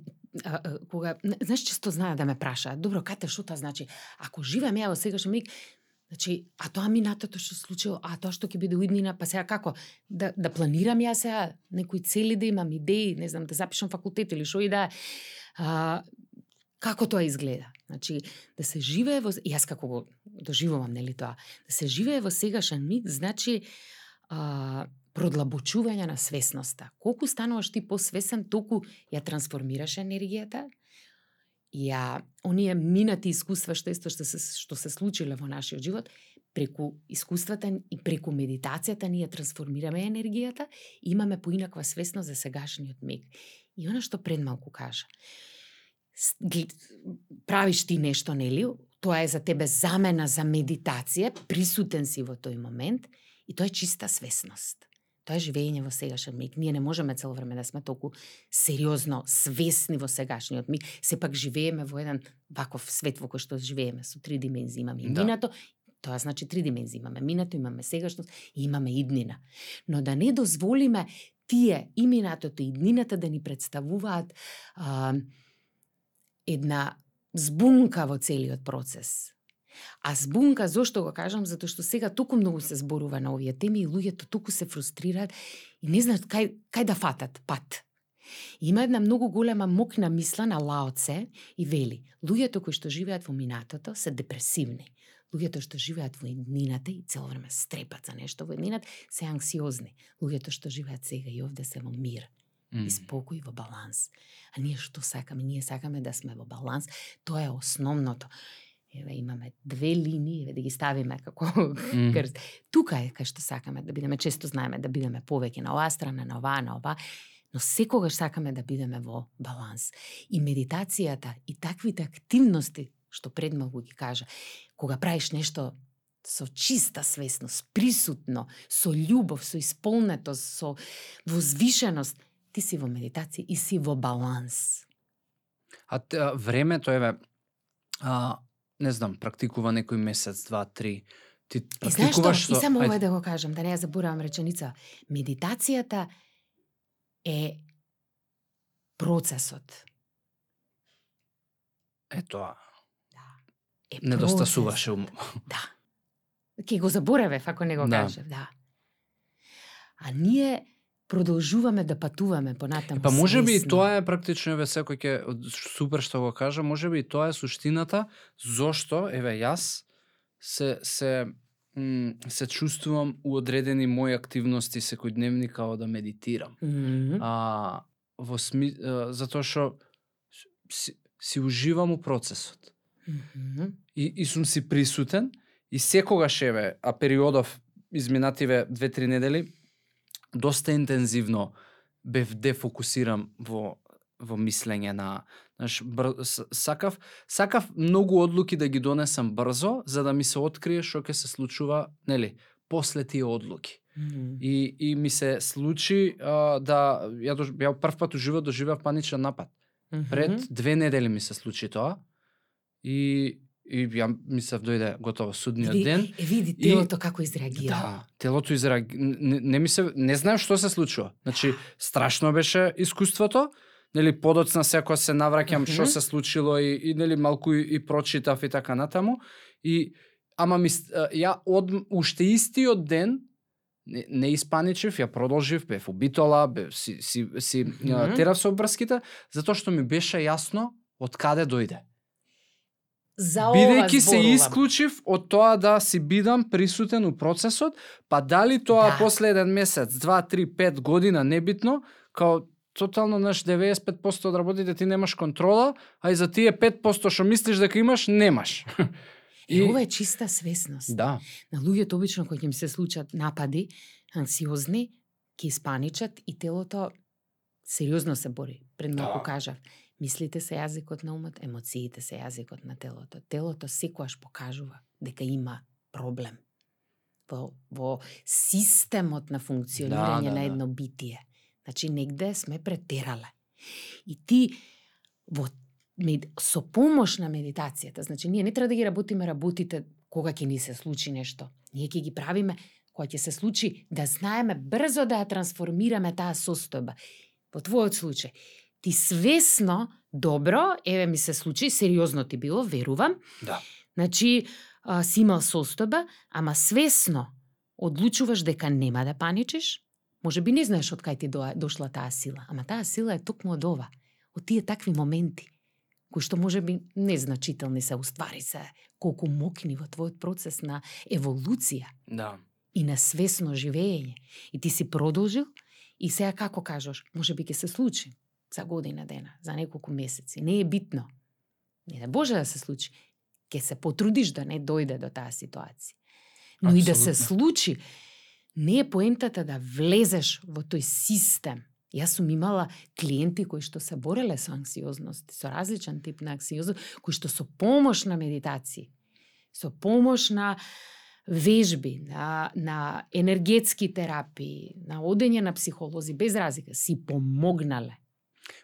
кога знаеш често знае да ме прашаат добро кате што тоа значи ако живеам ја во сегашен миг Значи, а тоа минатото што се случило, а тоа што ќе биде уиднина, па сега како? Да, да планирам ја сега некои цели да имам, идеи, не знам, да запишам факултет или што и да. А, како тоа изгледа? Значи, да се живее во... Јас како го доживувам, нели тоа? Да се живее во сегашен миг, значи а, продлабочување на свесноста. Колку стануваш ти посвесен, толку ја трансформираш енергијата, ја оние минати искуства што исто што се што се случиле во нашиот живот, преку искуствата и преку медитацијата ние трансформираме енергијата и имаме поинаква свесност за сегашниот миг. И она што пред малку кажа. правиш ти нешто, нели? Тоа е за тебе замена за медитација, присутен си во тој момент и тоа е чиста свесност. Тоа е живење во сегашен миг. Ние не можеме цело време да сме толку сериозно свесни во сегашниот миг. Сепак живееме во еден ваков свет во кој што живееме, со три димензии. Имаме Да. минато, Тоа значи три димензии. Имаме минато, имаме сегашност и имаме иднина. Но да не дозволиме тие и минатото и иднината да ни представуваат а, една збунка во целиот процес. А збунка, зошто го кажам? Затоа што сега толку многу се зборува на овие теми и луѓето толку се фрустрираат и не знаат кај, кај да фатат пат. Има една многу голема мокна мисла на Лаоце и вели, луѓето кои што живеат во минатото се депресивни. Луѓето што живеат во еднината и цело време стрепат за нешто во еднината се анксиозни. Луѓето што живеат сега и овде се во мир mm. и спокој во баланс. А ние што сакаме? Ние сакаме да сме во баланс. Тоа е основното. Еве имаме две линии, еве да ги ставиме како mm. крст. Тука е кај што сакаме да бидеме, често знаеме да бидеме повеќе на оваа страна, на оваа, на оваа, но секогаш сакаме да бидеме во баланс. И медитацијата и таквите активности што предмалку ги кажа, кога правиш нешто со чиста свесност, присутно, со љубов, со исполнетост, со возвишеност, ти си во медитација и си во баланс. А, а времето еве а, не знам, практикува некој месец, два, три. Ти практикуваш што? И само ова да го кажам, да не ја заборавам реченица. Медитацијата е процесот. Е тоа. Да. Е Недостасуваше ум. Да. Ке го заборавев ако не го да. кажев, да. А ние продолжуваме да патуваме понатаму. Па може би и тоа е практично еве секој ќе супер што го кажа, може би и тоа е суштината зошто еве јас се се се чувствувам у одредени мои активности секојдневни као да медитирам. Mm -hmm. А во сми а, затоа што си, си уживам у процесот. Mm -hmm. И и сум си присутен и секогаш еве, а периодов изминативе две-три недели доста интензивно бев дефокусирам во во мислење на знаеш бр... сакав сакав многу одлуки да ги донесам брзо за да ми се открие што ќе се случува нели после тие одлуки mm -hmm. и и ми се случи а, да ја дож... ја прв пат уживав доживеав паничен напад mm -hmm. пред две недели ми се случи тоа и И ја мислев дојде готово судниот види, ден. Види телото и, како изреагира. Да, телото изреагира. Не, не ми се, не знаев што се случува. Значи, страшно беше искуството. Нели подоцна секој се навраќам што mm -hmm. се случило и, и нели малку и, и прочитав и така натаму. И ама ми ја од уште истиот ден не, не испаничев, ја продолжив, бев убитола, бев си си си mm -hmm. терав со обрските, затоа што ми беше јасно од каде дојде за Бидејќи се исклучив од тоа да си бидам присутен у процесот, па дали тоа да. после еден месец, два, три, пет година, небитно, као тотално наш 95% од работите ти немаш контрола, а и за тие 5% што мислиш дека имаш, немаш. [LAUGHS] И... ова е чиста свесност. Да. На луѓето обично кога им се случат напади, анксиозни, ќе испаничат и телото сериозно се бори. Пред малку да. кажав Мислите се јазикот на умот, емоциите се јазикот на телото. Телото секојаш покажува дека има проблем во, во системот на функционирање да, да, на едно битие. Значи, негде сме претерале. И ти во мед, со помош на медитацијата, значи ние не треба да ги работиме работите кога ќе ни се случи нешто. Ние ќе ги правиме кога ќе се случи да знаеме брзо да ја трансформираме таа состојба. Во твојот случај, ти свесно, добро, еве ми се случи, сериозно ти било, верувам. Да. Значи, а, си имал состојба, ама свесно одлучуваш дека нема да паничиш, може би не знаеш од кај ти до, дошла таа сила, ама таа сила е токму од ова, од тие такви моменти, кои што може би незначителни се уствари се, колку мокни во твојот процес на еволуција. Да. И на свесно живење. И ти си продолжил, и сега како кажеш, може би ќе се случи за година дена, за неколку месеци. Не е битно. Не да Боже да се случи. Ке се потрудиш да не дојде до таа ситуација. Но Абсолютно. и да се случи, не е поентата да влезеш во тој систем. Јас сум имала клиенти кои што се бореле со анксиозност, со различен тип на анксиозност, кои што со помош на медитација, со помош на вежби, на, на енергетски терапии, на одење на психолози, без разлика, си помогнале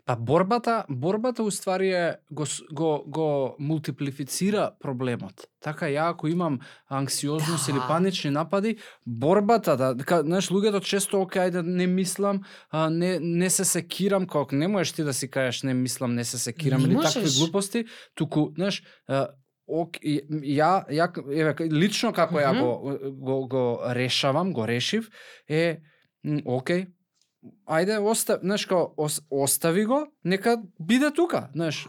Па борбата, борбата уствари е го, го, го мултиплифицира проблемот. Така ја ако имам анксиозност Да. или панични напади, борбата да, дека, знаеш, луѓето често оке ајде не мислам, а, не не се секирам, како не можеш ти да си кажеш не мислам, не се секирам Не или такви можеш. глупости, туку, знаеш, ок, ја, ја, еве, лично како ја Мгм. го, го, го решавам, го решив, е, окей, ајде, оста, знаеш, као, ос, остави го, нека биде тука, знаеш,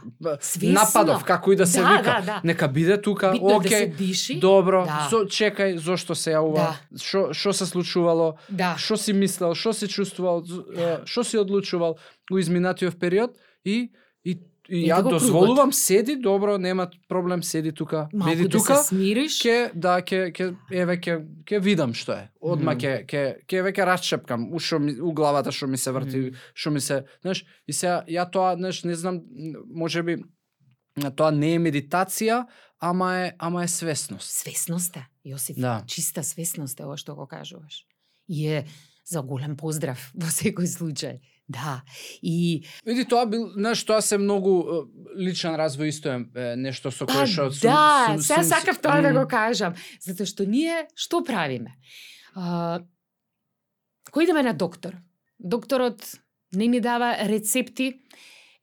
нападов, како и да се Да, вика, да, да. нека биде тука, Битно е да се диши. добро, Да. зо, чекај, зошто се јавува, што што се случувало, Да. што си мислел, што си чувствувал, Да. си одлучувал у изминатиот период и и и ја да дозволувам седи, добро, нема проблем, седи тука, Малку биди да тука. се смириш. Ке да ке ке еве ке ке видам што е. Одма Мгм. ке ке ке веќе расчепкам у што ми у главата што ми се врти, Мгм. што ми се, знаеш, и сега ја тоа, знаеш, не знам, можеби тоа не е медитација, ама е ама е свесност. Свесност е, Јосиф. Да. Чиста свесност е ова што го кажуваш. И е за голем поздрав [LAUGHS] во секој случај. Да. И Види тоа бил, знаеш, тоа се многу личен развој исто е нешто со Па кое што да, сега сакав тоа да го кажам. Затоа што ние што правиме? А, кој идеме на доктор? Докторот не ми дава рецепти,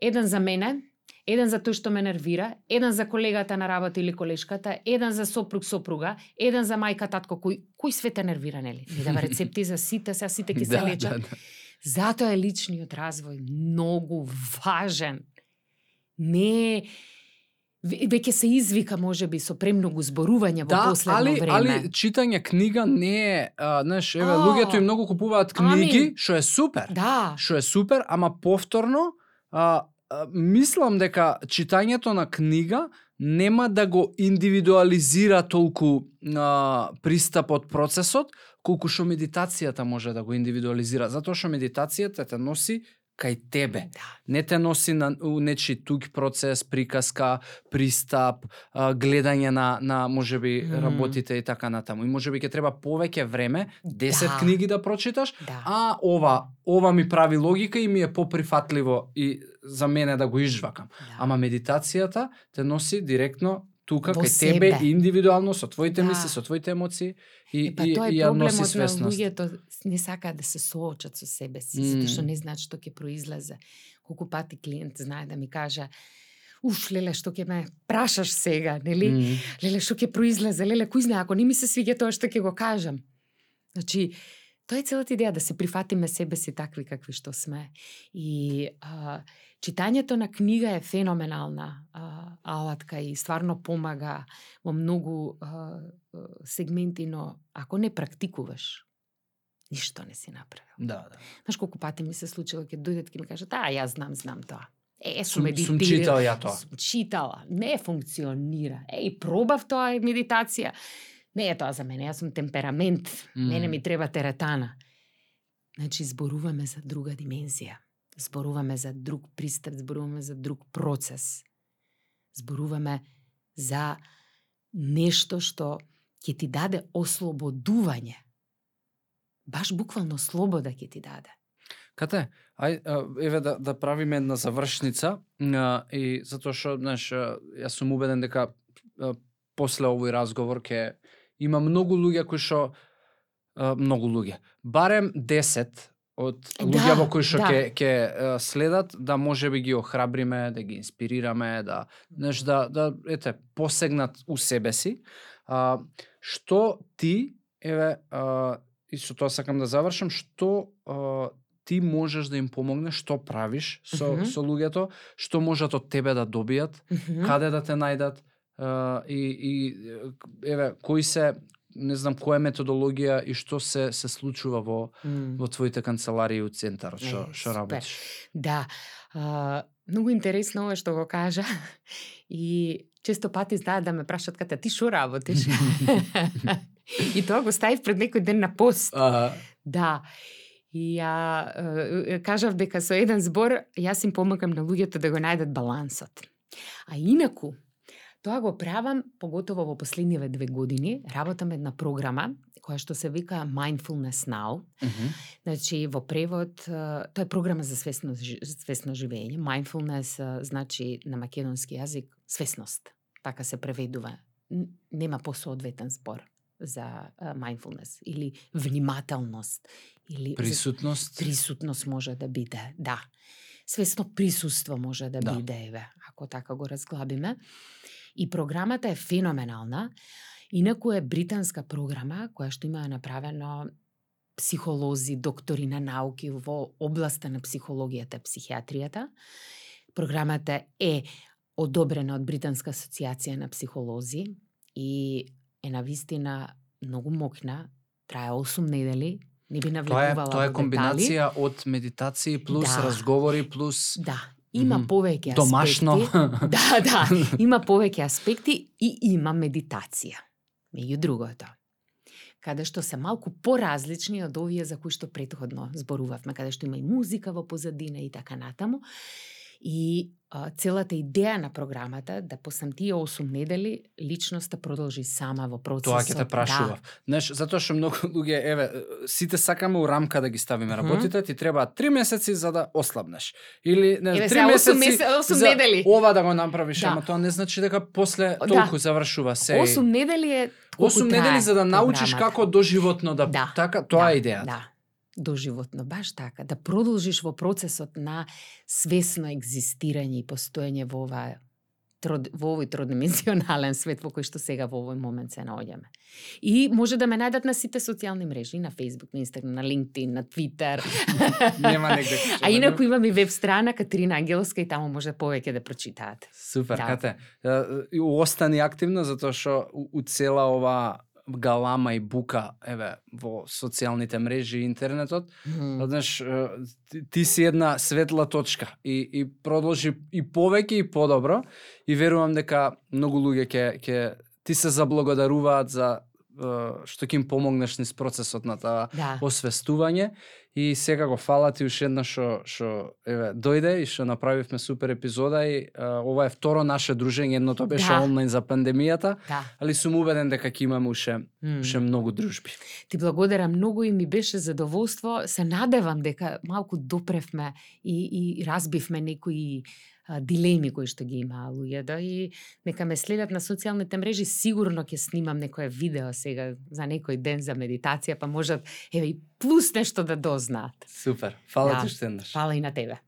еден за мене, еден за тој што ме нервира, еден за колегата на работа или колешката, еден за сопруг сопруга, еден за мајка татко кој кој све те нервира нели? Ми дава [LAUGHS] рецепти за сите, сега сите ќе се да, лечат. да, да. Затоа е личниот развој многу важен. Не е веќе се извика можеби со премногу зборување во Да, последно али, време. али читање книга не е, а, знаеш, еве, луѓето и многу купуваат книги, ами. што е супер. Да, што е супер, ама повторно а, а, мислам дека читањето на книга нема да го индивидуализира толку а, пристапот процесот, колку што медитацијата може да го индивидуализира, затоа што медитацијата те носи кај тебе. да. Не те носи на нечи туг процес, приказка, пристап, гледање на на можеби Мм. работите и така натаму. И можеби ќе треба повеќе време, 10 Да. книги да прочиташ, Да. а ова ова ми прави логика и ми е поприфатливо и за мене да го изжвакам. да. Ама медитацијата те носи директно тука Во кај тебе себе. индивидуално со твоите Да. мисли, со твоите емоции и Е, па и, тоа е и ја носи свесност. луѓето не сакаат да се соочат со себе си, Мм. затоа што не знаат што ќе произлезе. Колку пати клиент знае да ми каже Уш, леле, што ќе ме прашаш сега, нели? Мм. Леле, што ќе произлезе? Леле, кој знае, ако не ми се свиѓа тоа што ќе го кажам. Значи, тоа е целата идеја да се прифатиме себе си такви какви што сме. И а, читањето на книга е феноменална а, алатка и стварно помага во многу а, сегменти, но ако не практикуваш, ништо не си направил. Да, да. Знаеш колку пати ми се случило ќе дојдат ќе ми кажат, а јас знам, знам тоа. Е, Сум, сум, сум медитирал. читал ја тоа. Сум читала, не функционира. Еј, пробав тоа е медитација. Не е тоа за мене, јас сум темперамент. Мм. Мене ми треба теретана. Значи, зборуваме за друга димензија. Зборуваме за друг пристап, зборуваме за друг процес. Зборуваме за нешто што ќе ти даде ослободување. Баш буквално слобода ќе ти даде. Кате, ај, еве да, да правиме една завршница а, и затоа што, знаеш, јас сум убеден дека а, после овој разговор ќе има многу луѓе кои што многу луѓе. Барем 10 од Да, луѓе кои што да. ќе ќе а, следат да можеби ги охрабриме, да ги инспирираме, да знаеш да да ете посегнат у себе си. А, што ти еве а, и со тоа сакам да завршам, што а, ти можеш да им помогнеш, што правиш со Мгм. со луѓето, што можат од тебе да добијат, Мгм. каде да те најдат а, и и еве кои се не знам која е методологија и што се се случува во Мм. во твоите канцеларии у центарот што Е, што работиш. Да, а, многу интересно ова што го кажа и често пати знаат да ме прашат ката ти што работиш? [LAUGHS] и тоа го ставив пред некој ден на пост. Ага. Да. И ја е, е, кажав дека со еден збор јас им помагам на луѓето да го најдат балансот. А инаку, Тоа го правам поготово во последниве две години. Работам една програма која што се вика Mindfulness Now. Mm -hmm. Значи во превод тоа е програма за свесно свесно живење. Mindfulness значи на македонски јазик свесност. Така се преведува. Нема посоодветен збор за mindfulness или внимателност или присутност. Присутност може да биде, да. Свесно присуство може да, да. биде, еве, ако така го разглабиме. И програмата е феноменална. Инаку е британска програма која што има направено психолози, доктори на науки во областа на психологијата и психијатријата. Програмата е одобрена од Британска асоциација на психолози и е на вистина многу мокна, трае 8 недели, не би навлегувала Тоа е, тоа е комбинација од медитации плюс да. разговори плюс Да, има mm -hmm. повеќе Домашно. аспекти. [LAUGHS] да, да, има повеќе аспекти и има медитација. Меѓу другото каде што се малку поразлични од овие за кои што претходно зборувавме, каде што има и музика во позадина и така натаму. И а, целата идеја на програмата да после тие 8 недели личноста продолжи сама во процесот. Тоа ќе те прашував. Да. Знаеш, затоа што многу [LAUGHS] луѓе, еве, сите сакаме у рамка да ги ставиме работите, mm -hmm. ти треба 3 месеци за да ослабнеш. Или не, еве, 3 месеци 8, месец, 8 за недели. ова да го направиш, да. ама тоа не значи дека после да. толку да. завршува се. 8 недели е 8 недели за да научиш програмата. како доживотно да, да. така, тоа да. е идејата. Да доживотно, баш така, да продолжиш во процесот на свесно екзистирање и постоење во ова трод, во овој тродимензионален свет во кој што сега во овој момент се наоѓаме. И може да ме најдат на сите социјални мрежи, на Facebook, на Instagram, на LinkedIn, на Twitter. [LAUGHS] Нема негде. а инаку имам и веб страна Катерина Ангеловска и таму може повеќе да прочитаат. Супер, да. кате. Остани активно затоа што у цела ова галама и бука еве во социјалните мрежи и интернетот, mm. знаеш, ти, ти си една светла точка и и продолжи и повеќе и подобро и верувам дека многу луѓе ќе ќе ти се заблагодаруваат за што ќе им помогнеш низ процесот на таа да. освестување И сега го фала ти уште една што што еве дојде и што направивме супер епизода и а, ова е второ наше дружење, едното беше да. онлайн за пандемијата, да. али сум убеден дека ќе имаме уште mm. уште многу дружби. Ти благодарам многу и ми беше задоволство. Се надевам дека малку допревме и и разбивме некои дилеми кои што ги има луѓето и нека ме следат на социјалните мрежи, сигурно ќе снимам некое видео сега за некој ден за медитација, па можат еве и плюс нешто да дознаат. Супер. Фала да. ти што Фала и на тебе.